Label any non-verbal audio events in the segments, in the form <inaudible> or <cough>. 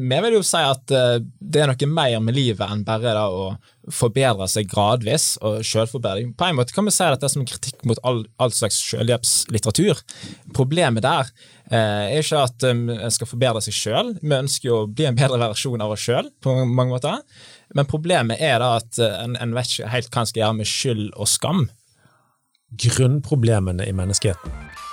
Vi vil jo si at uh, det er noe mer med livet enn bare da, å forbedre seg gradvis og selvforbedring. På en måte kan vi si at det er som kritikk mot all, all slags selvhjelpslitteratur. Problemet der eh, er ikke at um, en skal forbedre seg sjøl, vi ønsker jo å bli en bedre versjon av oss sjøl på mange måter. Men problemet er da at uh, en, en vet ikke helt hva en skal gjøre med skyld og skam. Grunnproblemene i menneskeheten.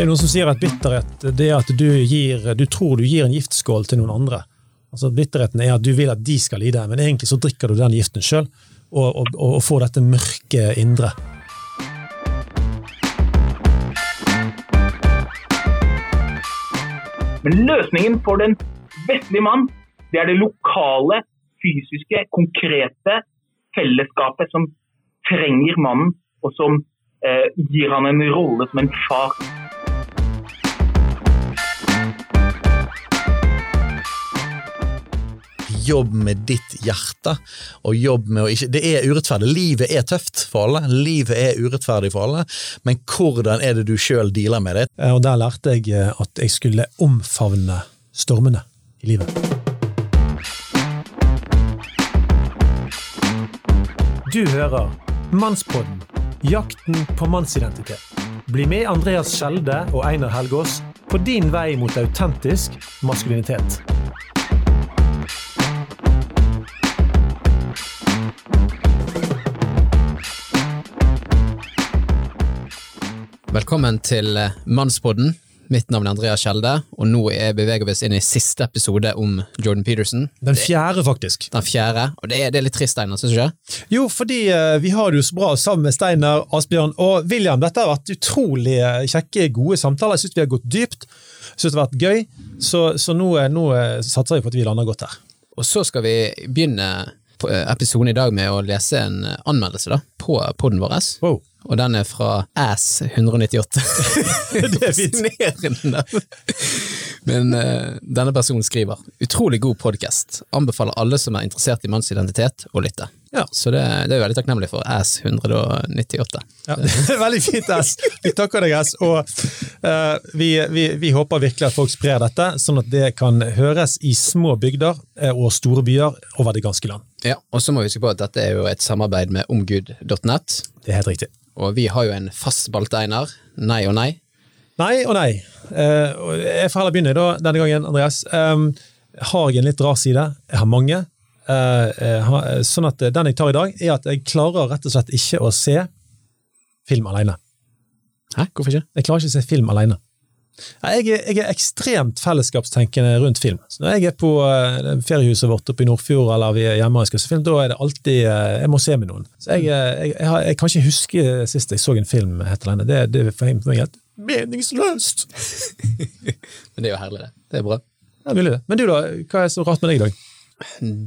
Det er noen som sier at bitterhet det er at du, gir, du tror du gir en giftskål til noen andre. Altså Bitterheten er at du vil at de skal lide, men egentlig så drikker du den giften sjøl, og, og, og, får dette mørke indre. Men løsningen for den vestlige mann, det er det lokale, fysiske, konkrete fellesskapet som trenger mannen, og som eh, gir han en rolle som en far. Jobb med ditt hjerte. og jobb med å ikke, Det er urettferdig. Livet er tøft for alle. Livet er urettferdig for alle. Men hvordan er det du sjøl dealer med det? Og Der lærte jeg eh, at jeg skulle omfavne stormene i livet. Du hører Mannspodden jakten på mannsidentitet. Bli med Andreas Skjelde og Einar Helgaas på din vei mot autentisk maskulinitet. Velkommen til eh, Mannspodden. Mitt navn er Andreas Kjelde, og nå beveger vi oss inn i siste episode om Jordan Peterson. Den fjerde, faktisk. Den fjerde, og det er, det er litt trist, Steinar, syns du ikke? Jo, fordi uh, vi har det jo så bra sammen med Steinar, Asbjørn og William. Dette har vært utrolig eh, kjekke, gode samtaler. Jeg syns vi har gått dypt. Jeg synes det har vært gøy, så, så nå, nå satser vi på at vi lander godt her. Og så skal vi begynne episoden i dag med å lese en anmeldelse da, på poden vår. Wow og den er fra Ass 198. <laughs> det er fascinerende! Men uh, denne personen skriver utrolig god podkast. Anbefaler alle som er interessert i mannsidentitet, å lytte. Ja. Så det, det, er veldig takknemlig for Ass 198. Ja, <laughs> det er veldig fint, Ass. Vi takker deg, Ass. Og uh, vi, vi, vi, håper virkelig at folk sprer dette, sånn at det kan høres i små bygder eh, og store byer over det ganske land. Ja, og så må vi huske på at dette er jo et samarbeid med omgud.net. Det er helt riktig. Og vi har jo en fast spalte, Einar. Nei og nei. Nei og nei. Uh, jeg får heller begynne da, denne gangen, Andreas. Um, har jeg en litt rar side? Jeg har mange. Uh, sånn at Den jeg tar i dag, er at jeg klarer rett og slett ikke å se film alene. Hæ? Hvorfor ikke? Jeg klarer ikke å se film alene. Jeg er, jeg er, ekstremt fellesskapstenkende rundt film. Så når jeg er på uh, feriehuset vårt oppe i Nordfjord eller vi er hjemme og skal se film, da er det alltid uh, Jeg må se med noen. Så jeg, uh, jeg, jeg, kan ikke huske sist jeg så en film helt alene. Det, det er for meg helt meningsløst! <laughs> Men det er jo herlig, det. Det er bra. Ja, mulig det. Men du, da? Hva er så rart med deg i dag?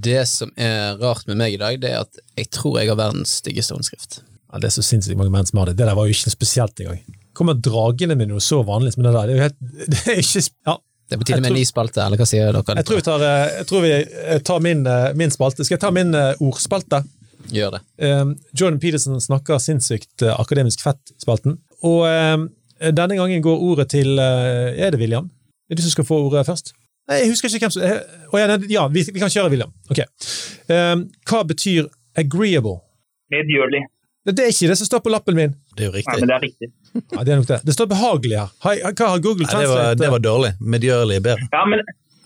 Det som er rart med meg i dag, det er at jeg tror jeg har verdens styggeste håndskrift. Ja, Det er så sinnssykt mange menn som har det. Det der var jo ikke spesielt engang kommer dragende med noe så vanlig som det der. Det er jo helt, <laughs> det er ikke, ja. Det er på tide med en ny spalte, eller hva sier dere? Jeg tror vi tar, eh, jeg tror vi eh, tar min, eh, min, spalte. Skal jeg ta min ordspalte? Gjør det. Um, Jordan Peterson snakker sinnssykt akademisk fett-spalten. Og um, denne gangen går ordet til Er det William? Det er du som skal få ordet først? Nei, jeg husker ikke hvem som oh, ja, ja vi, vi, kan kjøre William. Ok. Um, hva betyr agreeable? Medgjørlig. Det er ikke det som står på lappen min. Det er jo riktig. Ja, men det er riktig. Ja, Det er nok det. Det står behagelig her. Hva har Google Translate? Ja, det, var, det var dårlig. Medgjørlig er bedre. Ja, men...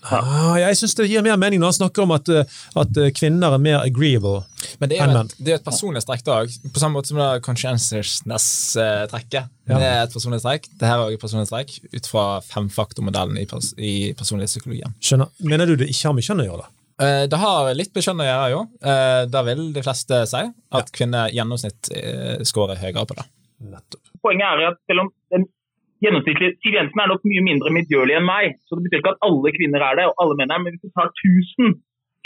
Ah, jeg syns det gir mer mening når han snakker om at, eh, at eh, kvinner er mer agreeable Men det er jo et, det er et personlighetstrekk òg, på samme måte som det conscientiousness-trekket. Ja. Det er et personlighetstrekk. Det her er også et personlighetstrekk ut fra femfaktormodellen i, pers i personlighetspsykologien. Skjønner. Mener du det ikke har med kjønn å gjøre? da? Eh, det har litt med kjønn å gjøre, jo. Det da vil de fleste si at ja. kvinner gjennomsnitt eh, scorer høyere på det. Nettopp. Poenget er at selv om den gjennomsnittlige Siv Jensen er nok mye mindre medgjørlig enn meg, så det betyr ikke at alle kvinner er det, og alle menn er men hvis du tar 1000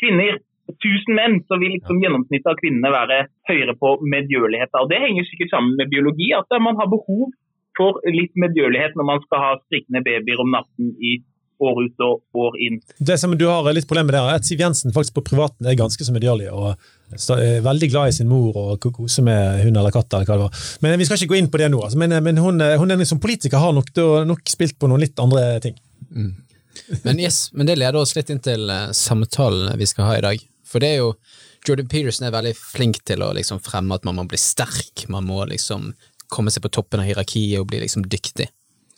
kvinner og 1000 menn, så vil liksom gjennomsnittet av kvinnene være høyere på medgjørlighet. Og Det henger sikkert sammen med biologi, at man har behov for litt medgjørlighet når man skal ha strikkende babyer om natten i år ut og år inn. Det som du har litt problem med der, er at Siv Jensen faktisk på privaten er ganske så medgjørlig. og er veldig glad i sin mor og koser med hund eller katt. eller hva det var. Men Vi skal ikke gå inn på det nå. Altså. Men, men hun, hun er som politiker har nok, nok spilt på noen litt andre ting. Mm. Men, yes, men det leder oss litt inn til samtalen vi skal ha i dag. For det er jo Jordan Peterson er veldig flink til å liksom fremme at man må bli sterk, man må liksom komme seg på toppen av hierarkiet og bli liksom dyktig.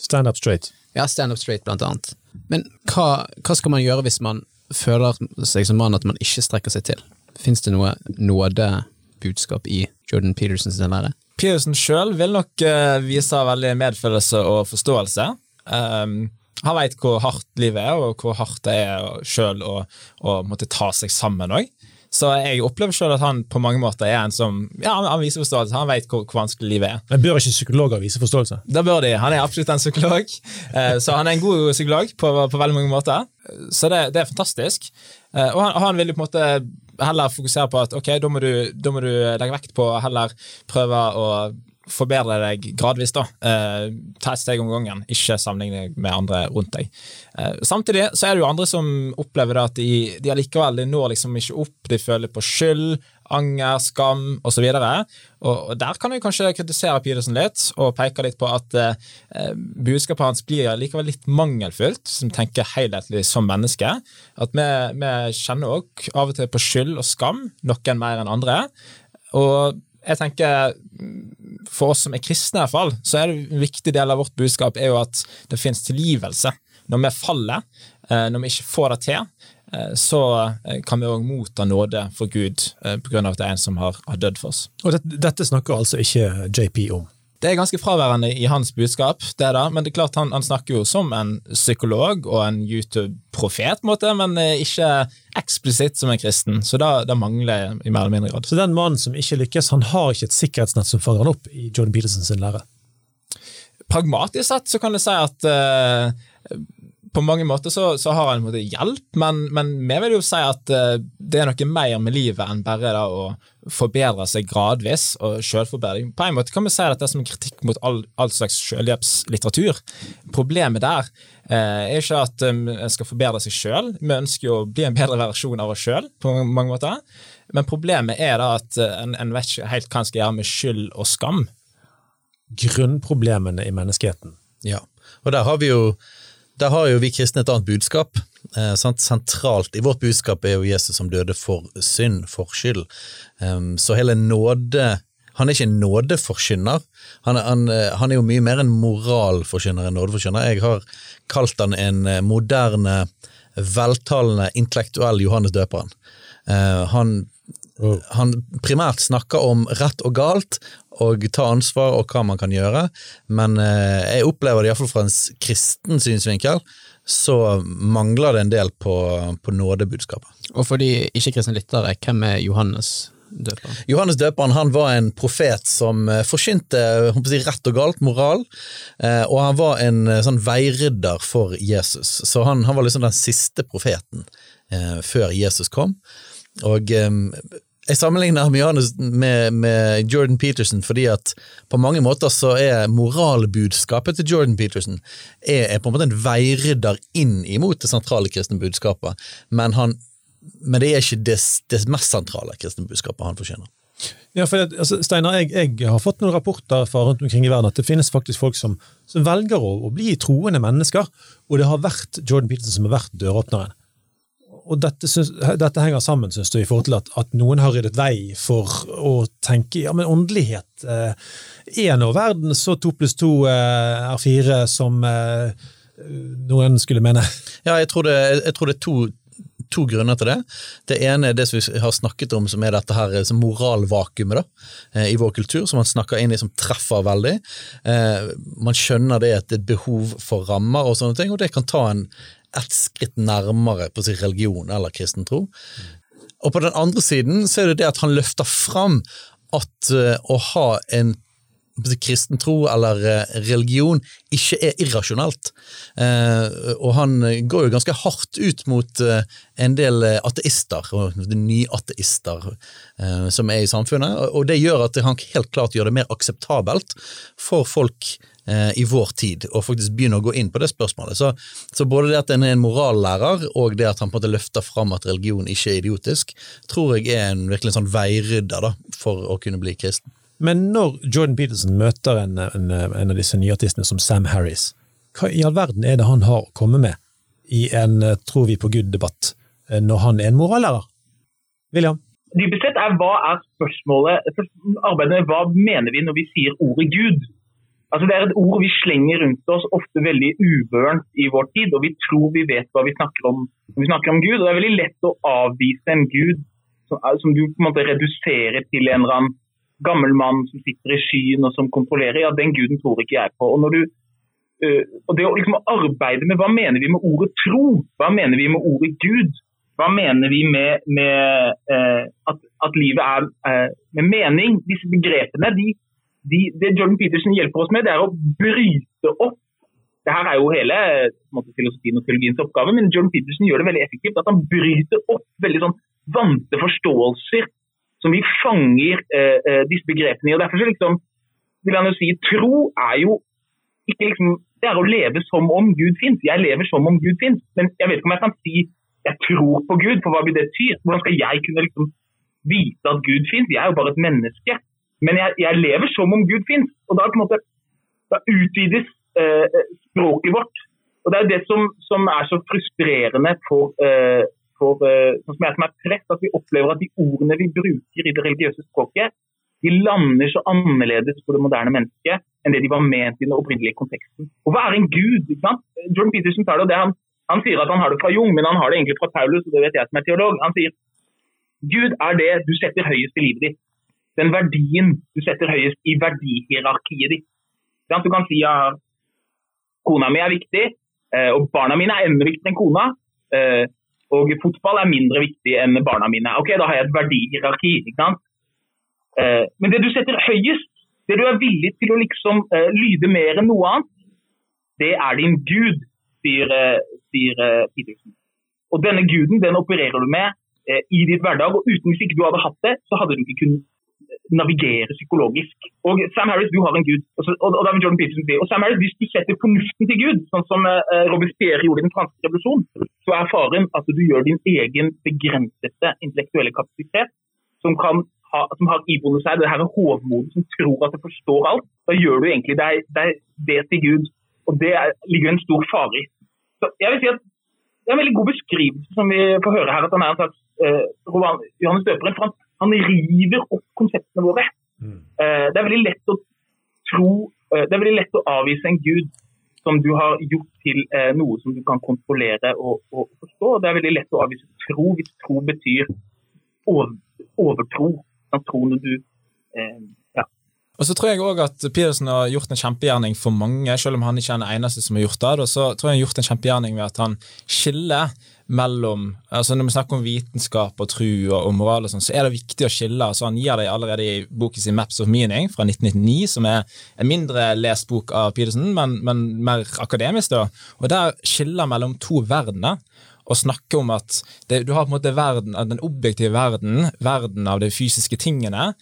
Stand up straight. Ja, stand up straight, blant annet. Men hva, hva skal man gjøre hvis man føler seg som mann at man ikke strekker seg til? Fins det noe nådebudskap i Jordan Petersens lære? Peterson sjøl vil nok uh, vise veldig medfølelse og forståelse. Um, han veit hvor hardt livet er, og hvor hardt det er sjøl å, måtte ta seg sammen òg. Så jeg opplever selv at han på mange måter er en som ja, han viser forståelse. Han vet hvor, hvor, vanskelig livet er. Men Bør ikke psykologer vise forståelse? Da bør de. Han er absolutt en psykolog. Eh, så han er en god psykolog på, på veldig mange måter. Så det, det er fantastisk. Eh, og han, han, vil jo på en måte heller fokusere på at ok, da må du, da må du legge vekt på heller prøve å forbedre deg gradvis. da. Eh, ta et steg om gangen, ikke sammenligne deg med andre rundt deg. Eh, samtidig så er det jo andre som opplever da at de, de allikevel de når liksom ikke opp, de føler på skyld, anger, skam osv. Og, og der kan jeg kanskje kritisere Pedersen litt, og peke litt på at eh, budskapet hans blir likevel litt mangelfullt, som tenker helhetlig som menneske. At vi, vi kjenner òg av og til på skyld og skam, noen mer enn andre. Og jeg tenker For oss som er kristne, i hvert fall, så er det en viktig del av vårt budskap er jo at det finnes tilgivelse. Når vi faller, eh, når vi ikke får det til, eh, så eh, kan vi òg motta nåde for Gud pga. at det er en som har, dødd for oss. Og dette, dette snakker altså ikke JP om? Det er ganske fraværende i hans budskap, det da, men det er klart han, han snakker jo som en psykolog og en YouTube-profet, men eh, ikke eksplisitt som en kristen. Så da, da mangler i mer eller mindre grad. Så den mannen som ikke lykkes, han har ikke et sikkerhetsnett som fanger han opp i Jordan Peterson sin lære? Pragmatisk sett så kan du si at uh, på mange måter så, så har han måte hjelp, men, men vi vil jo si at uh, det er noe mer med livet enn bare da, å forbedre seg gradvis og selvforbedring. På en måte kan vi si at det er som en kritikk mot all, all slags selvhjelpslitteratur. Problemet der uh, er ikke at um, en skal forbedre seg sjøl, vi ønsker jo å bli en bedre versjon av oss sjøl på mange måter, men problemet er da at uh, en, en vet ikke helt hva en skal gjøre med skyld og skam. Grunnproblemene i menneskeheten. Ja, og der har vi jo der har jo vi kristne et annet budskap. Eh, Sentralt i vårt budskap er jo Jesus som døde for synd, for skyld. Um, så hele nåde Han er ikke en nådeforkynner. Han, han, eh, han, er jo mye mer en moralforkynner enn nådeforkynner. Jeg har kalt han en eh, moderne, veltalende, intellektuell Johannes døperen. Uh, han han primært snakker om rett og galt, og ta ansvar og hva man kan gjøre, men eh, jeg opplever det iallfall fra en kristen synsvinkel, så mangler det en del på, på nådebudskapet. Og for de ikke-kristne lyttere, hvem er Johannes døperen? Johannes døperen han var en profet som forkynte forsynte si, rett og galt, moral, eh, og han var en sånn veirydder for Jesus. Så han, han var liksom den siste profeten eh, før Jesus kom. Og jeg sammenligner Hermianus med, med, Jordan Peterson fordi at på mange måter så er moralbudskapet til Jordan Peterson er, er på en måte en veirydder inn imot det sentrale kristne budskapet, men, han, men det er ikke det, det mest sentrale kristne budskapet han fortjener. Ja, for altså, Steinar, jeg, jeg, har fått noen rapporter fra rundt omkring i verden at det finnes faktisk folk som, som velger å, å, bli troende mennesker, og det har vært Jordan Peterson som har vært døråpneren og dette, synes, dette, henger sammen, synes du, i forhold til at, at, noen har ryddet vei for å tenke ja, men åndelighet eh, er nå verden så to pluss to eh, er fire som eh, noen skulle mene? Ja, jeg tror det, jeg tror det er to, to grunner til det. Det ene er det som vi har snakket om, som er dette her moralvakuumet da, eh, i vår kultur, som man snakker inn i, som treffer veldig. Eh, man skjønner det at det er et behov for rammer og sånne ting, og det kan ta en ett skritt nærmere på sin religion eller kristen tro. Og på den andre siden så er det det at han løfter fram at å ha en kristen tro eller uh, religion ikke er irrasjonelt. Uh, og han går jo ganske hardt ut mot en del ateister, og nyateister som er i samfunnet, og det gjør at han helt klart gjør det mer akseptabelt for folk eh, i vår tid, og faktisk begynne å gå inn på det spørsmålet. Så, så både det at en er en morallærer, og det at han på en måte løfter fram at religion ikke er idiotisk, tror jeg er en virkelig sånn veirydder da, for å kunne bli kristen. Men når Jordan Peterson møter en, en, en av disse nyartistene som Sam Harris, hva i all verden er det han har å komme med i en eh, tror vi på Gud-debatt, eh, når han er en morallærer? William? Dypest sett er hva er spørsmålet Arbeidet med hva mener vi når vi sier ordet Gud? Altså Det er et ord vi slenger rundt oss ofte veldig ubørnt i vår tid, og vi tror vi vet hva vi snakker om når vi snakker om Gud. og Det er veldig lett å avvise en Gud som, som du på en måte reduserer til en eller annen gammel mann som sitter i skyen og som kontrollerer. Ja, den guden tror ikke jeg på. Og, du, uh, og det å liksom arbeide med hva mener vi med ordet tro? Hva mener vi med ordet Gud? Hva mener vi med, med uh, at, at, livet er uh, med mening? Disse begrepene, de, de, det Jordan Peterson hjelper oss med, det er å bryte opp det her er jo hele måte, filosofien og teologiens oppgave, men Jordan Peterson gjør det veldig effektivt. At han bryter opp veldig sånn vante forståelser som vi fanger eh, eh, disse begrepene i. og Derfor liksom, vil han jo si tro er jo ikke liksom Det er å leve som om Gud fins. Jeg lever som om Gud fins. Men jeg vet ikke om jeg kan si jeg tror på Gud, for hva blir det ty? Hvordan skal jeg kunne liksom vite at Gud fins? Jeg er jo bare et menneske. Men jeg, jeg lever som om Gud fins. Og da, måte, da utvides eh, språket vårt. Og Det er det som, som er så frustrerende for, eh, for eh, sånn som jeg som er prest, at vi opplever at de ordene vi bruker i det religiøse språket, de lander så annerledes for det moderne mennesket enn det de var ment i den opprinnelige konteksten. Og hva er en gud? ikke sant? Jordan Peterson tar det, og det han, han sier at han har det fra Jung, men han har det egentlig fra Paulus, og det vet jeg som er teolog. Han sier Gud er det du setter høyest i livet ditt. Den verdien du setter høyest i verdihierarkiet ditt. Du kan si at kona mi er viktig, eh, og barna mine er enda viktigere enn kona. Og fotball er mindre viktig enn barna mine. Ok, Da har jeg et verdihierarki. ikke sant? Eh, men det du setter høyest, det du er villig til å liksom eh, lyde mer enn noe annet, det er din gud, sier, eh, sier eh, Petersen. Og denne guden den opererer du med eh, i ditt hverdag, og uten hvis ikke du hadde hatt det, så hadde du ikke kunnet navigere psykologisk. Og Sam Harris, du har en gud. Og, og, og, Jordan Peterson sier, og Sam Harris, Hvis du setter fornuften til Gud, sånn som uh, Robespierre gjorde i den franske revolusjonen, så er faren at du gjør din egen begrensede intellektuelle kapasitet, som, ha, som har iboende seg det her hovmodet som tror at det forstår alt. Da gjør du egentlig deg, deg det til Gud, og det er, ligger en stor fare i. Så jeg vil si at Det er en veldig god beskrivelse som vi får høre her, at han er en slags uh, Johannes Døperen. for han han river opp konseptene våre. Mm. Uh, det er veldig lett å tro uh, Det er veldig lett å avvise en gud som du har gjort til uh, noe som du kan kontrollere og, og, forstå. Det er veldig lett å avvise tro hvis tro betyr over, overtro. Tro når du ja, og så tror jeg også at Pedersen har gjort en kjempegjerning for mange, selv om han ikke er den eneste som har gjort det. Og så tror jeg han har gjort en kjempegjerning ved at han skiller mellom altså Når vi snakker om vitenskap og tro og, og moral, og sånn, så er det viktig å skille. altså Han gir det allerede i boken sin Maps of Meaning fra 1999, som er en mindre lest bok av Pedersen, men, men mer akademisk. da, og Der skiller mellom to verdener og snakker om at det, du har på en måte verden, den objektive verden, verden av de fysiske tingene,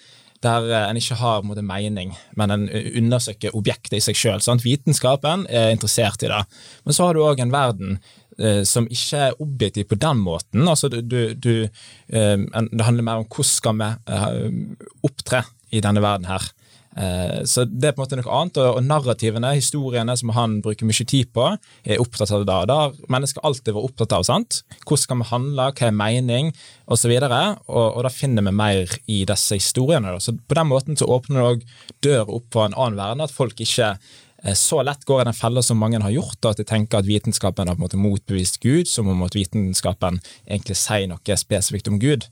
der eh, en ikke har måte, mening, men en undersøker objektet i seg sjøl. Vitenskapen er interessert i det. Men så har du òg en verden Eh, som ikke er objektiv på den måten. Altså, du, du, eh, det handler mer om hvordan skal vi opptre i denne verden her. Så det er på en måte noe annet, og narrativene, historiene som han bruker mye tid på, er opptatt av det. Har mennesker alltid vært opptatt av. sant? Hvordan skal vi handle, hva er mening, osv. Og, og, og da finner vi mer i disse historiene. Så På den måten så åpner det òg døra opp for en annen verden, at folk ikke Eh, så lett går i den fella som mange har gjort, at de tenker at vitenskapen har på en måte motbevist Gud, som om at vitenskapen egentlig sier noe spesifikt om Gud.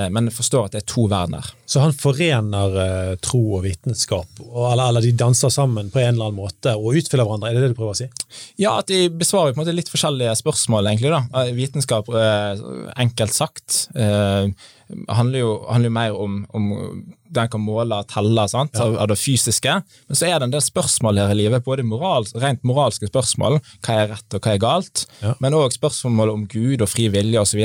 Eh, men forstår at det er to verdener. Så han forener uh, tro og vitenskap, eller, eller, de danser sammen på en eller annen måte og utfyller hverandre? Er det det du prøver å si? Ja, at de besvarer på en måte litt forskjellige spørsmål, egentlig. da. Vitenskap, uh, enkelt sagt. Uh, handler jo, handler mer om, om den kan måle og telle sant, ja. av, det fysiske. Men så er det en del spørsmål her i livet, både moral, rent moralske spørsmål, hva er rett og hva er galt, ja. men òg spørsmål om Gud og fri vilje osv.,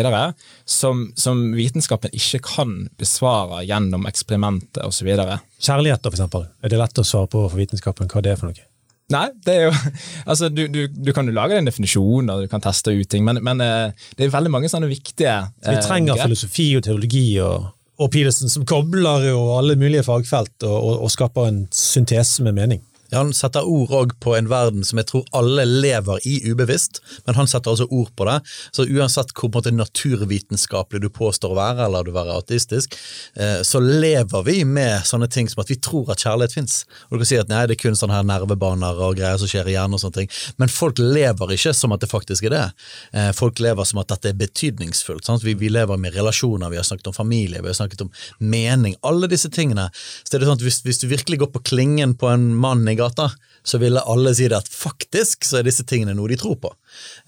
som, som vitenskapen ikke kan besvare gjennom eksperimenter osv. Kjærlighet, da, for eksempel. Er det lett å svare på for vitenskapen hva det er for noe? Nei, det er jo <laughs> Altså, du, du, du kan jo lage en definisjon, og du kan teste ut ting, men, men eh, det er veldig mange sånne viktige Vi eh, trenger grep. filosofi og teologi og, og Peterson som kobler jo alle mulige fagfelt og, og, og skaper en syntese med mening. Han setter ord òg på en verden som jeg tror alle lever i ubevisst, men han setter altså ord på det. Så uansett hvor måte naturvitenskapelig du påstår å være, eller du være ateistisk, eh, så lever vi med sånne ting som at vi tror at kjærlighet fins. Og du kan si at nei, det er kun sånne her nervebaner og greier som skjer i hjernen og sånne ting, men folk lever ikke som at det faktisk er det. Eh, Folk lever som at dette er betydningsfullt. Vi, vi lever med relasjoner, vi har snakket om familie, vi har snakket om mening, alle disse tingene. Så det er sånn at hvis, hvis du virkelig går på klingen på en mann i gata, så ville alle si det at faktisk så er disse tingene noe de tror på.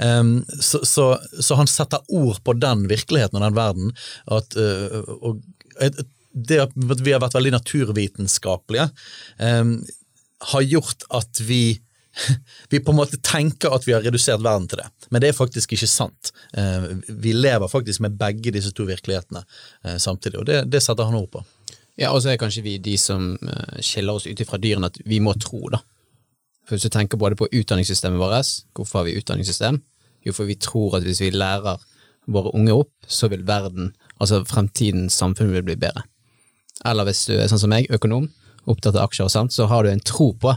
Um, så, så, så han setter ord på den virkeligheten og den verden. At, uh, og, det at vi har vært veldig naturvitenskapelige, um, har gjort at vi <laughs> vi på en måte tenker at vi har redusert verden til det, men det er faktisk ikke sant. Eh, Vi lever faktisk med begge disse to virkelighetene eh, samtidig, og det, det setter han ord på. Ja, og så er kanskje vi de som eh, skiller oss ut ifra dyrene, at vi må tro, da. For hvis du tenker både på utdanningssystemet vårt, hvorfor har vi utdanningssystem? Jo, for vi tror at hvis vi lærer våre unge opp, så vil verden, altså fremtidens samfunn vil bli bedre. Eller hvis du er sånn som meg, økonom, opptatt av aksjer og sånt, så har du en tro på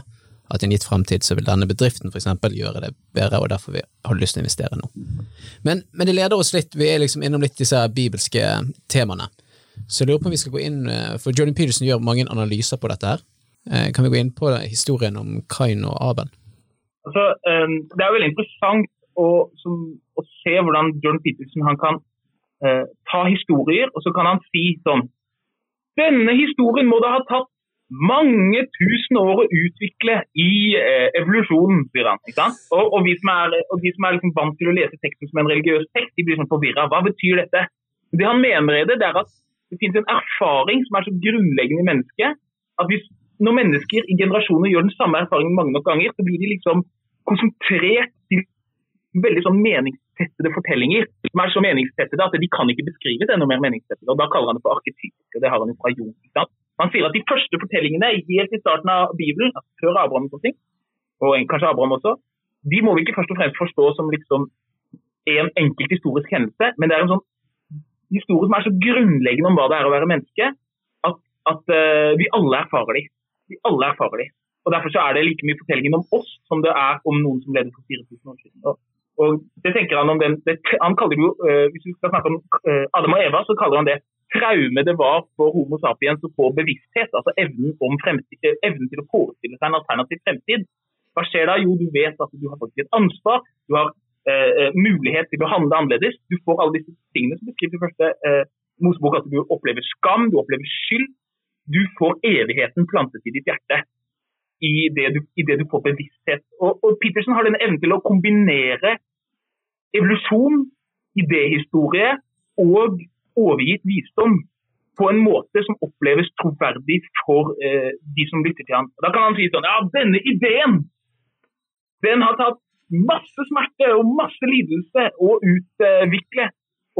at i en gitt fremtid så vil denne bedriften for eksempel gjøre det bedre, og derfor vi har lyst til å investere nå. Men, men det leder oss litt, vi er liksom innom litt disse bibelske temaene. Så jeg lurer på om vi skal gå inn, eh, for Jordan Peterson gjør mange analyser på dette her. Eh, Kan vi gå inn på historien om Kain og Aben? Altså, eh, det er veldig interessant å, som, å se hvordan Jordan Peterson han kan eh, ta historier, og så kan han si sånn Denne historien må det ha tatt mange tusen år å utvikle i eh, evolusjonen, sier han. Ikke sant? Og, og, vi som er, de som er liksom vant til å lese teksten som en religiøs tekst, de blir sånn forvirra. Hva betyr dette? Det han mener i det, det er at det finnes en erfaring som er så grunnleggende i mennesket, at hvis, når mennesker i generasjoner gjør den samme erfaringen mange nok ganger, så blir de liksom konsentrert til veldig sånn meningstettede fortellinger, som er så meningstettede at de kan ikke beskrives enda mer meningstettede. og Da kaller han det for arketypisk, og det har han jo fra Jon. Han sier at de første fortellingene helt i starten av Bibelen, altså før Abraham og sånne ting, og kanskje Abraham også, de må vi ikke først og fremst forstå som liksom en enkelt historisk hendelse, men det er en sånn historie som er så grunnleggende om hva det er å være menneske, at, at uh, vi alle erfarer de. Vi alle erfarer de. Og Derfor så er det like mye fortellingen om oss som det er om noen som levde for 4000 år siden. Og, og det tenker Han om den, det, han kaller jo, uh, Hvis vi skal snakke om uh, Adam og Eva, så kaller han det traume det var for Homo sapiens å få bevissthet. Altså evnen, fremtid, evnen til å forestille seg en alternativ fremtid. Hva skjer da? Jo, du vet at du har faktisk et ansvar. Du har eh, eh, mulighet til å handle annerledes. Du får alle disse tingene som beskriver i første eh, Mosebok, at du opplever skam, du opplever skyld. Du får evigheten plantet i ditt hjerte i det du, i det du får bevissthet. Og, og Peterson har den evnen til å kombinere evolusjon, idéhistorie og overgitt visdom på en måte som oppleves troverdig for eh, de som lytter til ham. Da kan han si sånn Ja, denne ideen den har tatt masse smerte og masse lidelse å utvikle.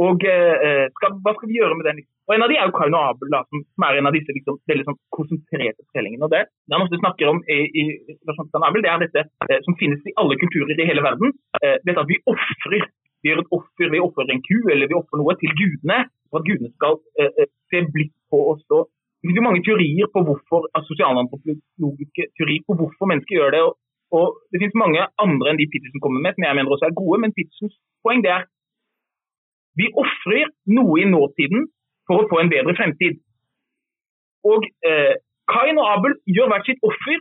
Og eh, skal, hva skal vi gjøre med den? Og En av de er jo Kain og Abel, da, som, som er en av disse liksom, veldig sånn, konsentrerte fortellingene. Og Det han ofte snakker om i, i og Abel, det er dette eh, som finnes i alle kulturer i hele verden. Eh, dette at vi ofrer. Vi gjør et offer, vi ofrer en ku eller vi ofrer noe til gudene, for at gudene skal eh, eh, se blikk på oss. Og det finnes jo mange teorier på hvorfor, altså sosialantropologiske teorier på hvorfor mennesker gjør det. Og, og Det finnes mange andre enn de Peterson kommer med, som jeg mener også er gode. Men Petersons poeng det er vi ofrer noe i nåtiden for å få en bedre fremtid. Og eh, Kain og Abel gjør hvert sitt offer.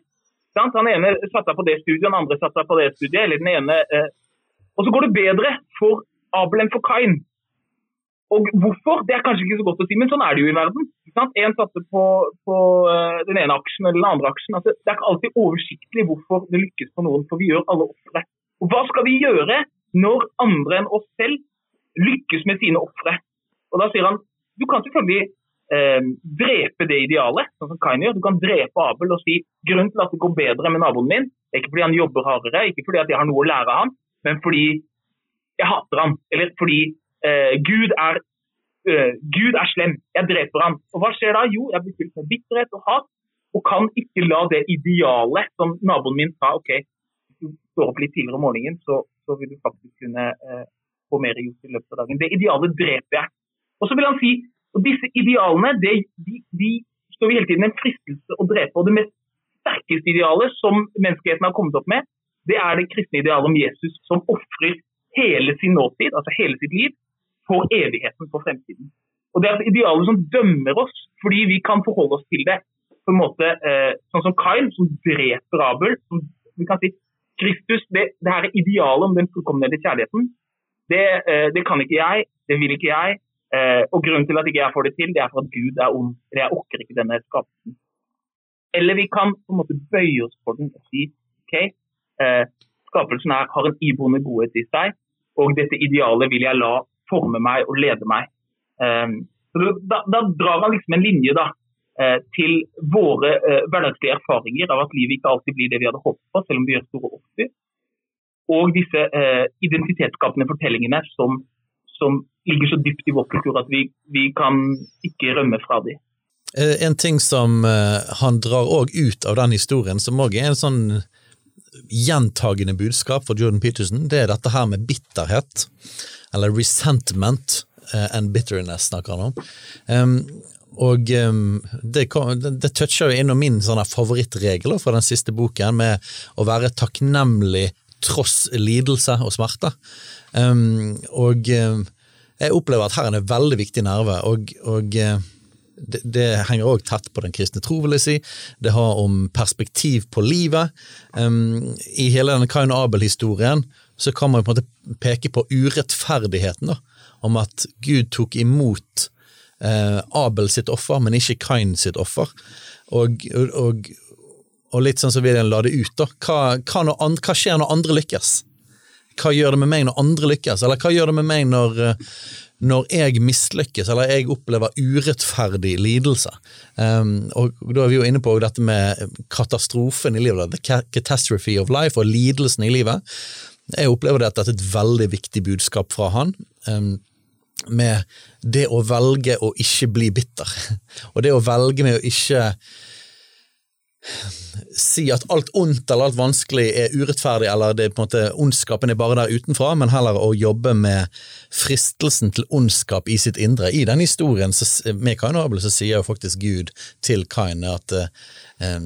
Sant? Han ene satsa på det studiet, den andre satsa på det studiet. eller den ene... Eh, og så går det bedre for Abel enn for Kain. Og hvorfor? Det er kanskje ikke så godt å si, men sånn er det jo i verden. En satser på, på eh, den ene aksjen eller den andre aksjen. Altså, det er ikke alltid oversiktlig hvorfor det lykkes for noen, for vi gjør alle ofre. Og hva skal vi gjøre når andre enn oss selv lykkes med sine ofre? Og da sier han du kan selvfølgelig eh, drepe det idealet, sånn som Kain gjør. Du kan drepe Abel og si grunnen til at det går bedre med naboen min, det er ikke fordi han jobber hardere, ikke fordi jeg har noe å lære av ham, men fordi jeg hater ham, Eller fordi eh, Gud, er, eh, Gud er slem. Jeg dreper ham. Og hva skjer da? Jo, jeg blir fylt med bitterhet og hat, og kan ikke la det idealet som naboen min sa ok, hvis du står opp litt tidligere om morgenen, så, så vil du faktisk kunne eh, få mer gjort i løpet av dagen. Det idealet dreper jeg. Og så vil han si og disse idealene det, de, de står vi hele tiden en fristelse å drepe. og Det mest sterkeste idealet som menneskeheten har kommet opp med, det er det kristne idealet om Jesus som ofrer hele sin nåtid, altså hele sitt liv, for evigheten, for fremtiden. Og Det er et ideal som dømmer oss, fordi vi kan forholde oss til det på en måte eh, sånn som Kain, som dreper Abel. som vi kan si, Kristus, det, det her idealet om den fullkomne kjærligheten, det, eh, det, kan ikke jeg, det vil ikke jeg. Eh, og Grunnen til at ikke jeg får det til, det er for at Gud er ond. eller Jeg orker ikke denne skapelsen. Eller vi kan på en måte bøye oss for den og si ok, eh, skapelsen er, har en iboende godhet i seg, og dette idealet vil jeg la forme meg og lede meg. Um, da, da, drar han liksom en linje da, uh, til våre uh, hverdagslige erfaringer av at livet ikke alltid blir det vi hadde håpet på, selv om vi gjør store offer. Og disse uh, identitetsskapende fortellingene som, som, ligger så dypt i vår kultur at vi, vi kan ikke rømme fra dem. En ting som han drar òg ut av den historien, som òg er en sånn gjentagende budskap for Jordan Peterson, det er dette her med bitterhet, eller resentment uh, and bitterness, snakker han om. Um, og um, det, det, toucher jo innom min sånne favorittregler fra den siste boken, med å være takknemlig tross lidelse og smerte. Um, og jeg opplever at her er en veldig viktig nerve, og, og uh, det, det henger òg tett på den kristne tro, vil jeg si. Det har om perspektiv på livet. Um, I hele denne Kain og Abel-historien så kan man på en måte peke på urettferdigheten, da, om at Gud tok imot uh, Abel sitt offer, men ikke Kain sitt offer. Og, og, og litt sånn så vil la det ut, da. Hva, hva, andre, hva skjer når andre lykkes? Hva gjør det med meg når andre lykkes, eller hva gjør det med meg når, når jeg mislykkes, eller jeg opplever urettferdig lidelse. Um, og Da er vi jo inne på dette med katastrofen i livet, the catastrophe of life, og lidelsen i livet. Jeg opplever dette er et veldig viktig budskap fra han. Um, med det å velge å ikke bli bitter, <laughs> og det å velge med å ikke si at alt ondt eller alt vanskelig er urettferdig, eller det på en måte ondskapen er bare der utenfra, men heller å jobbe med fristelsen til ondskap i sitt indre. I den historien så, med Kain og Abel så sier jo faktisk Gud til Kain at eh,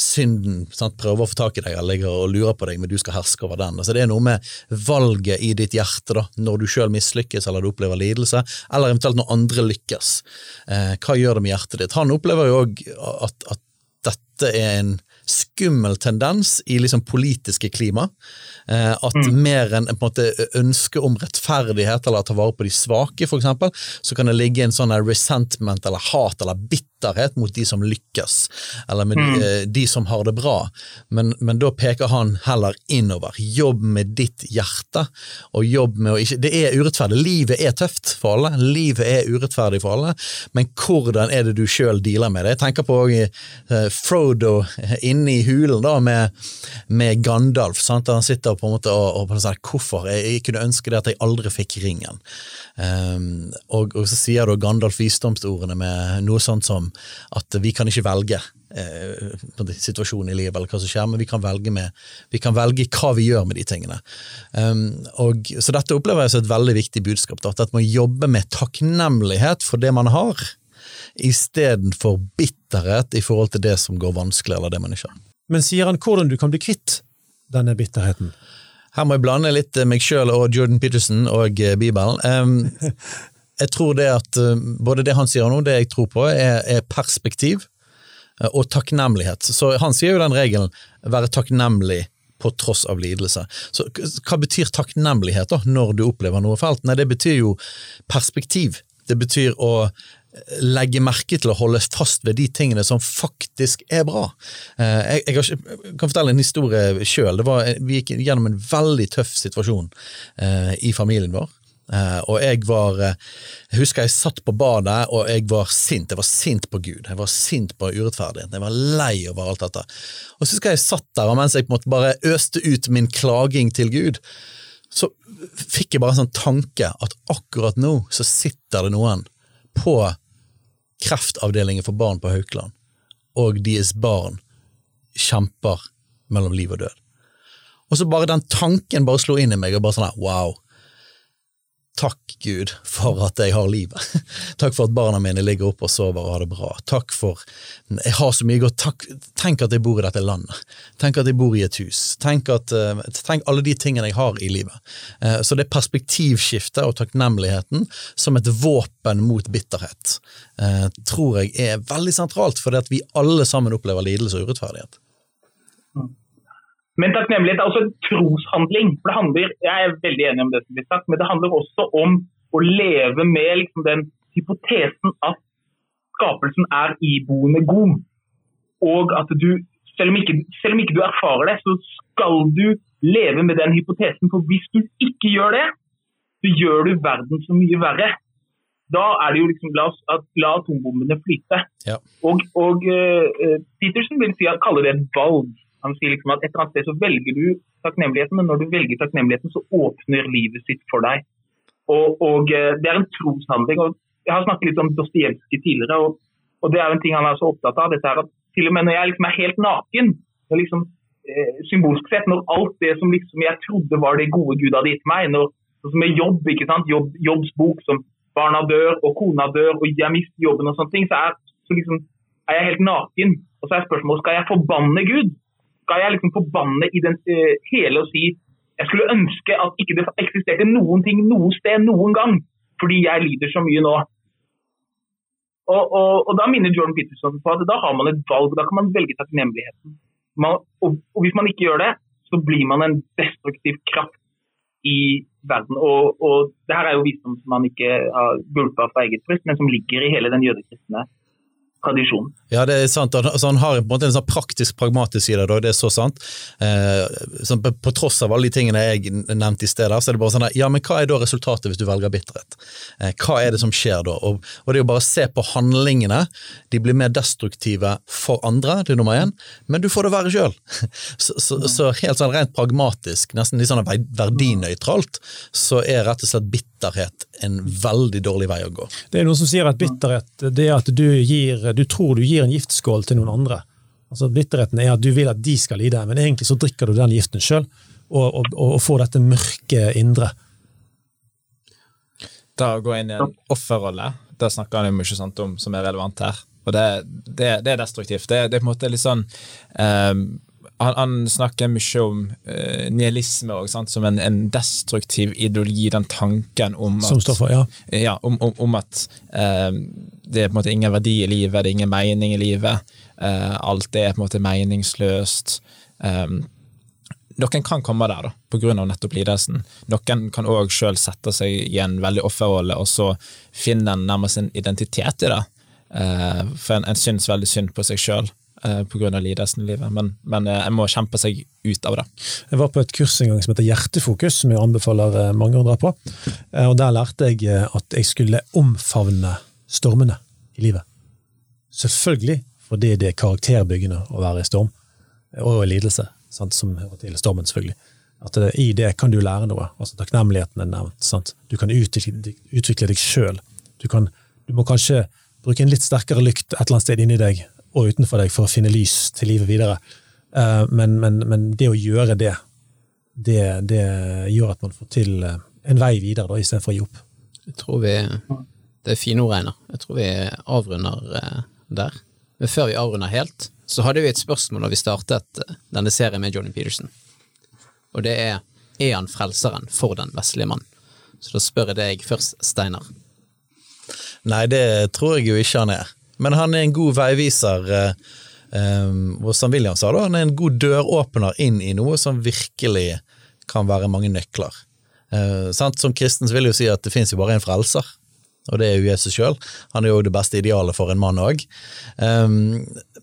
synden sant, prøver å få tak i deg eller ligger og lurer på deg, men du skal herske over den. Altså, det er noe med valget i ditt hjerte da, når du sjøl mislykkes eller du opplever lidelse, eller eventuelt når andre lykkes. Eh, hva gjør det med hjertet ditt? Han opplever jo òg at, at dette er en skummel tendens i liksom politiske klima. Eh, at mm. mer enn en måte ønske om rettferdighet eller å ta vare på de svake, eksempel, så kan det ligge en sånn resentment eller hat eller bitterhet mot de som lykkes, eller med mm. de, eh, de, som har det bra. Men, men, da peker han heller innover. Jobb med ditt hjerte, og jobb med å ikke Det er urettferdig. Livet er tøft for alle. Livet er urettferdig for alle, men hvordan er det du sjøl dealer med det? Jeg tenker på uh, Frodo inne i hulen da med, med Gandalf. Sant? Han sitter på en måte og, og på sånn, hvorfor jeg, jeg, kunne ønske det at jeg aldri fikk ringen. Um, og, og, så sier da Gandalf visdomsordene med noe sånt som at vi kan ikke velge eh, situasjonen i livet eller hva som skjer, men vi kan velge, med, vi kan velge hva vi gjør med de tingene. Um, og, så dette opplever jeg som et veldig viktig budskap, da, at man jobber med takknemlighet for det man har, istedenfor bitterhet i forhold til det som går vanskelig, eller det man ikke har. Men sier han hvordan du kan bli kvitt denne bitterheten? Her må jeg blande litt meg sjøl og Jordan Peterson og eh, Bibelen. Um, <laughs> jeg tror det at uh, både det han sier nå, det jeg tror på, er, er perspektiv uh, og takknemlighet. Så han sier jo den regelen være takknemlig på tross av lidelse. Så hva betyr takknemlighet da, når du opplever noe fælt? Nei, det betyr jo perspektiv. Det betyr å legge merke til å holde fast ved de tingene som faktisk er bra. Eh, jeg, kan fortelle en historie sjøl. Vi gikk gjennom en veldig tøff situasjon eh, i familien vår. Uh, og jeg var Jeg husker jeg satt på badet, og jeg var sint. Jeg var sint på Gud. Jeg var sint på urettferdigheten. Jeg var lei over alt dette. Og så husker jeg satt der, og mens jeg på en måte bare øste ut min klaging til Gud, så fikk jeg bare en sånn tanke at akkurat nå så sitter det noen på kreftavdelingen for barn på Haukeland, og deres barn kjemper mellom liv og død. Og så bare den tanken bare slo inn i meg, og bare sånn her, wow. Takk, Gud, for at jeg har livet. <laughs> Takk for at barna mine ligger oppe og sover og har det bra. Takk for Jeg har så mye godt. Tenk at jeg bor i dette landet. Tenk at jeg bor i et hus. Tenk, at, eh, tenk alle de tingene jeg har i livet. Eh, Så det perspektivskiftet og takknemligheten som et våpen mot bitterhet eh, tror jeg er veldig sentralt, fordi at vi alle sammen opplever lidelse og urettferdighet. Men takknemlighet er også en troshandling. For det handler, Jeg er veldig enig om det som blir sagt, men det handler også om å leve med liksom den hypotesen at skapelsen er iboende god. Og at du, selv om, ikke, selv om ikke du erfarer det, så skal du leve med den hypotesen. For hvis du ikke gjør det, så gjør du verden så mye verre. Da er det jo liksom la, la atombombene flyte. Ja. Og, og uh, Petersen vil si at, kaller det et valg. Han sier liksom at et eller annet sted så velger du takknemligheten, men når du velger takknemligheten, så åpner livet sitt for deg. Og, og eh, Det er en troshandling. og Jeg har snakket litt om Dostojevskij tidligere, og, og det er en ting han er så opptatt av. dette her, at Til og med når jeg liksom er helt naken, og liksom, eh, symbolsk sett, når alt det som liksom jeg trodde var det gode Gud hadde gitt meg, når, sånn som med jobb, ikke sant? Jobb, jobbsbok som barna dør og kona dør og jeg mister jobben og sånne ting, så er, så liksom, er jeg helt naken. Og så er spørsmålet skal jeg forbanne Gud? Skal jeg liksom forbanne i den, uh, hele og si jeg skulle ønske at ikke det eksisterte noen ting noe sted noen gang, fordi jeg lider så mye nå. Og, og, og Da minner Jordan Peterson på at da har man et valg, da kan man velge takknemligheten. Man, og, og Hvis man ikke gjør det, så blir man en destruktiv kraft i verden. Og, og det her er jo visdom som man ikke har gulpa fra eget bryst, men som ligger i hele den jødekristne tradisjonen. Ja, det er sant. Altså, han har på en måte en sånn praktisk, pragmatisk side, da, det er så sant. Eh, så på, tross av alle de tingene jeg nevnte i sted, så er det bare sånn at, ja, men hva er da resultatet hvis du velger bitterhet? Eh, hva er det som skjer da? Og, og, det er jo bare å se på handlingene. De blir mer destruktive for andre, det er nummer én, men du får det verre sjøl. <laughs> Så, så, så, helt sånn rent pragmatisk, nesten litt sånn verdinøytralt, så er rett og slett bitterhet en veldig dårlig vei å gå. Det er noen som sier at bitterhet det er at du, gir, du tror du gir en giftskål til noen andre. Altså Bitterheten er at du vil at de skal lide, men egentlig så drikker du den giften sjøl, og, og, og, får dette mørke indre. Da å gå inn i en offerrolle, det snakker han jo mye sant om som er relevant her. Og det, det, det er destruktivt. Det, det, er på en måte litt sånn um, han, han, snakker mye om uh, nihilisme også, som en, en, destruktiv ideologi, den tanken om at, for, ja. ja om, om, om, at uh, det er på en måte ingen verdi i livet, det er ingen mening i livet. Uh, alt er på en måte meningsløst. Um, noen kan komme der da, av nettopp lidelsen. Noen kan òg sjøl sette seg i en veldig offerrolle, og så finne en nærmest en identitet i det. For en, en syns veldig synd på seg sjøl pga. lidelsen i livet, men, men en må kjempe seg ut av det. Jeg var på et kurs en gang som heter Hjertefokus, som jeg anbefaler mange å dra på. Og Der lærte jeg at jeg skulle omfavne stormene i livet. Selvfølgelig fordi det er karakterbyggende å være i storm, og i lidelse, sant, som hører til stormen, selvfølgelig. At I det kan du lære noe. altså Takknemligheten er nevnt. Sant? Du kan utvikle deg sjøl. Du, du må kanskje bruke en litt sterkere lykt et eller annet sted inni deg og utenfor deg for å finne lys til livet videre. Uh, men, men, men, det å gjøre det, det, det, gjør at man får til en vei videre, da, istedenfor å gi opp. Jeg tror vi Det er fine ord, Einar. Jeg tror vi avrunder uh, der. Men før vi avrunder helt, så hadde vi et spørsmål da vi startet denne serien med Johnny Peterson. Og det er er han frelseren for den vestlige mann? Så da spør jeg deg først, Steinar. Nei, det tror jeg jo ikke han er. Men han er en god veiviser. Um, og som William sa, da, han er en god døråpner inn i noe som virkelig kan være mange nøkler. Uh, som kristen vil jo si at det finnes jo bare en frelser, og det er jo Jesus sjøl. Han er jo det beste idealet for en mann òg. Um,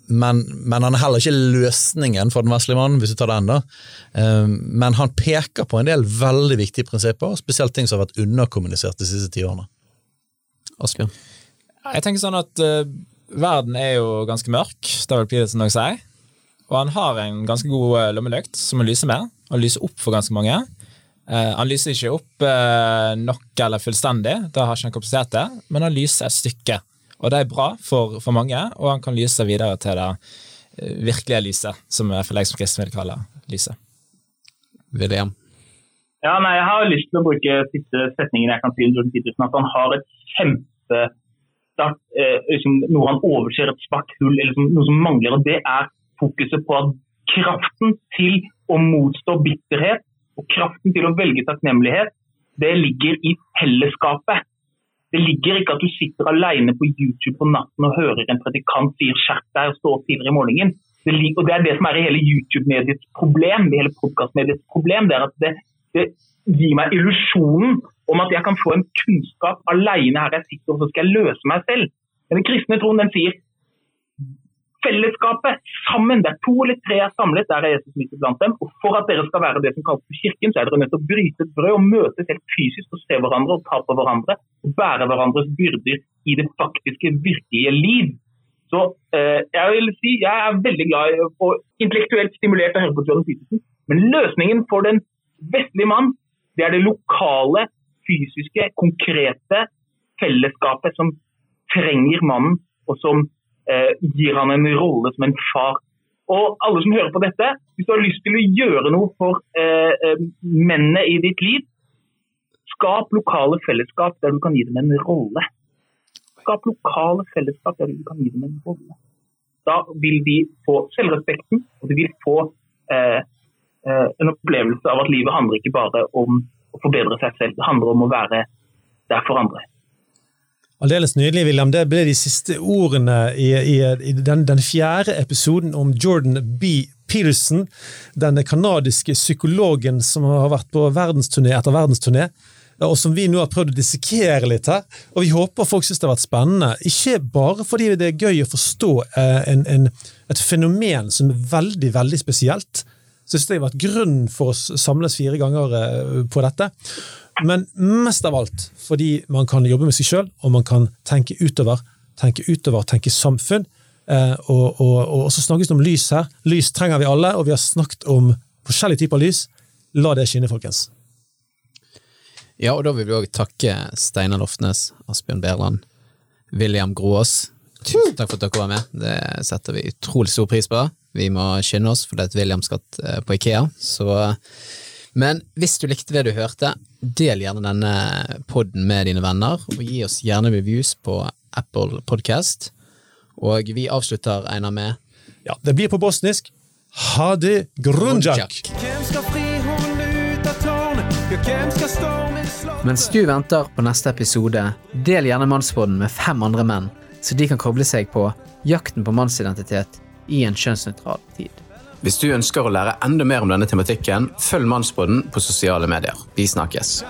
men, men, han er heller ikke løsningen for den vesle mannen, hvis du tar den. da. Um, men han peker på en del veldig viktige prinsipper, spesielt ting som har vært underkommunisert de siste ti årene. Asbjørn? Jeg tenker sånn at uh, verden er jo ganske mørk, det vil Peterson nok si. Og han har en ganske god uh, lommelykt som han lyser med. Han lyser opp for ganske mange. Uh, han lyser ikke opp uh, nok eller fullstendig, det har ikke han kapasitet til, men han lyser et stykke. Og det er bra for, for mange, og han kan lyse videre til det uh, virkelige lyset, som i hvert fall jeg som kristen vil kalle lyset. William? Ja, nei, Jeg har lyst til å bruke siste setningen jeg kan si om Jordan Peterson. At han har et kjempestart, eh, liksom, noe han overser, et svart hull, eller liksom, noe som mangler. og Det er fokuset på at kraften til å motstå bitterhet og kraften til å velge takknemlighet, det ligger i fellesskapet. Det ligger ikke at du sitter alene på YouTube på natten og hører en predikant sier 'skjerp deg' og stå opp tidligere i morgenen. Det, og det er det som er hele YouTube-mediets problem, i hele podkastmediets problem. det er at det, det gir meg illusjonen om at jeg kan få en kunnskap alene her jeg sitter, og så skal jeg løse meg selv. Men den kristne troen den sier fellesskapet, sammen. Det er to eller tre er samlet, der er Jesus midt iblant dem. Og for at dere skal være det som kalles for kirken, så er dere nødt til å bryte et brød og møtes helt fysisk og se hverandre og ta på hverandre. Og bære hverandres byrder i det faktiske, virkelige liv. Så eh, jeg vil si jeg er veldig glad og intellektuelt stimulert av å høre på Jordan Petersen, Men løsningen for den vestlige mann, det er det lokale, fysiske, konkrete fellesskapet som trenger mannen, og som eh, gir han en rolle som en far. Og alle som hører på dette, hvis du har lyst til å gjøre noe for eh, eh, mennene i ditt liv, skap lokale fellesskap der du kan gi dem en rolle. Skap lokale fellesskap der du kan gi dem en rolle. Da vil de få selvrespekten, og de vil få eh, eh, en opplevelse av at livet handler ikke bare om å forbedre seg selv, det handler om å være der for andre. Aldeles nydelig, William. Det ble de siste ordene i, i, i den, den, fjerde episoden om Jordan B. Peterson, den kanadiske psykologen som har vært på verdensturné etter verdensturné, og som vi nå har prøvd å dissekere litt her. Og vi håper folk syns det har vært spennende. Ikke bare fordi det er gøy å forstå eh, en, en, et fenomen som er veldig, veldig spesielt. Så det har vært grunn for å samles fire ganger eh, på dette. Men mest av alt fordi man kan jobbe med seg sjøl, og man kan tenke utover, tenke utover, tenke samfunn. Eh, og, og, og, så snakkes det om lys her. Lys trenger vi alle, og vi har snakket om forskjellige typer lys. La det skinne, folkens. Ja, og da vil vi òg takke Steinar Lofnes, Asbjørn Berland, William Groås. Tusen takk for at dere var med. Det setter vi utrolig stor pris på. Vi må skynde oss, for det er et William skal eh, på Ikea. Så men hvis du likte det du hørte, del gjerne denne podden med dine venner, og gi oss gjerne reviews på Apple Podcast. Og vi avslutter, Einar, med Ja, det blir på bosnisk. Ha det grunjak! Mens du venter på neste episode, del gjerne Mannspodden med fem andre menn, så de kan koble seg på jakten på mannsidentitet i en kjønnsnøytral tid. Hvis du ønsker å lære enda mer om denne tematikken, følg Mannsbåten på sosiale medier. Vi snakkes.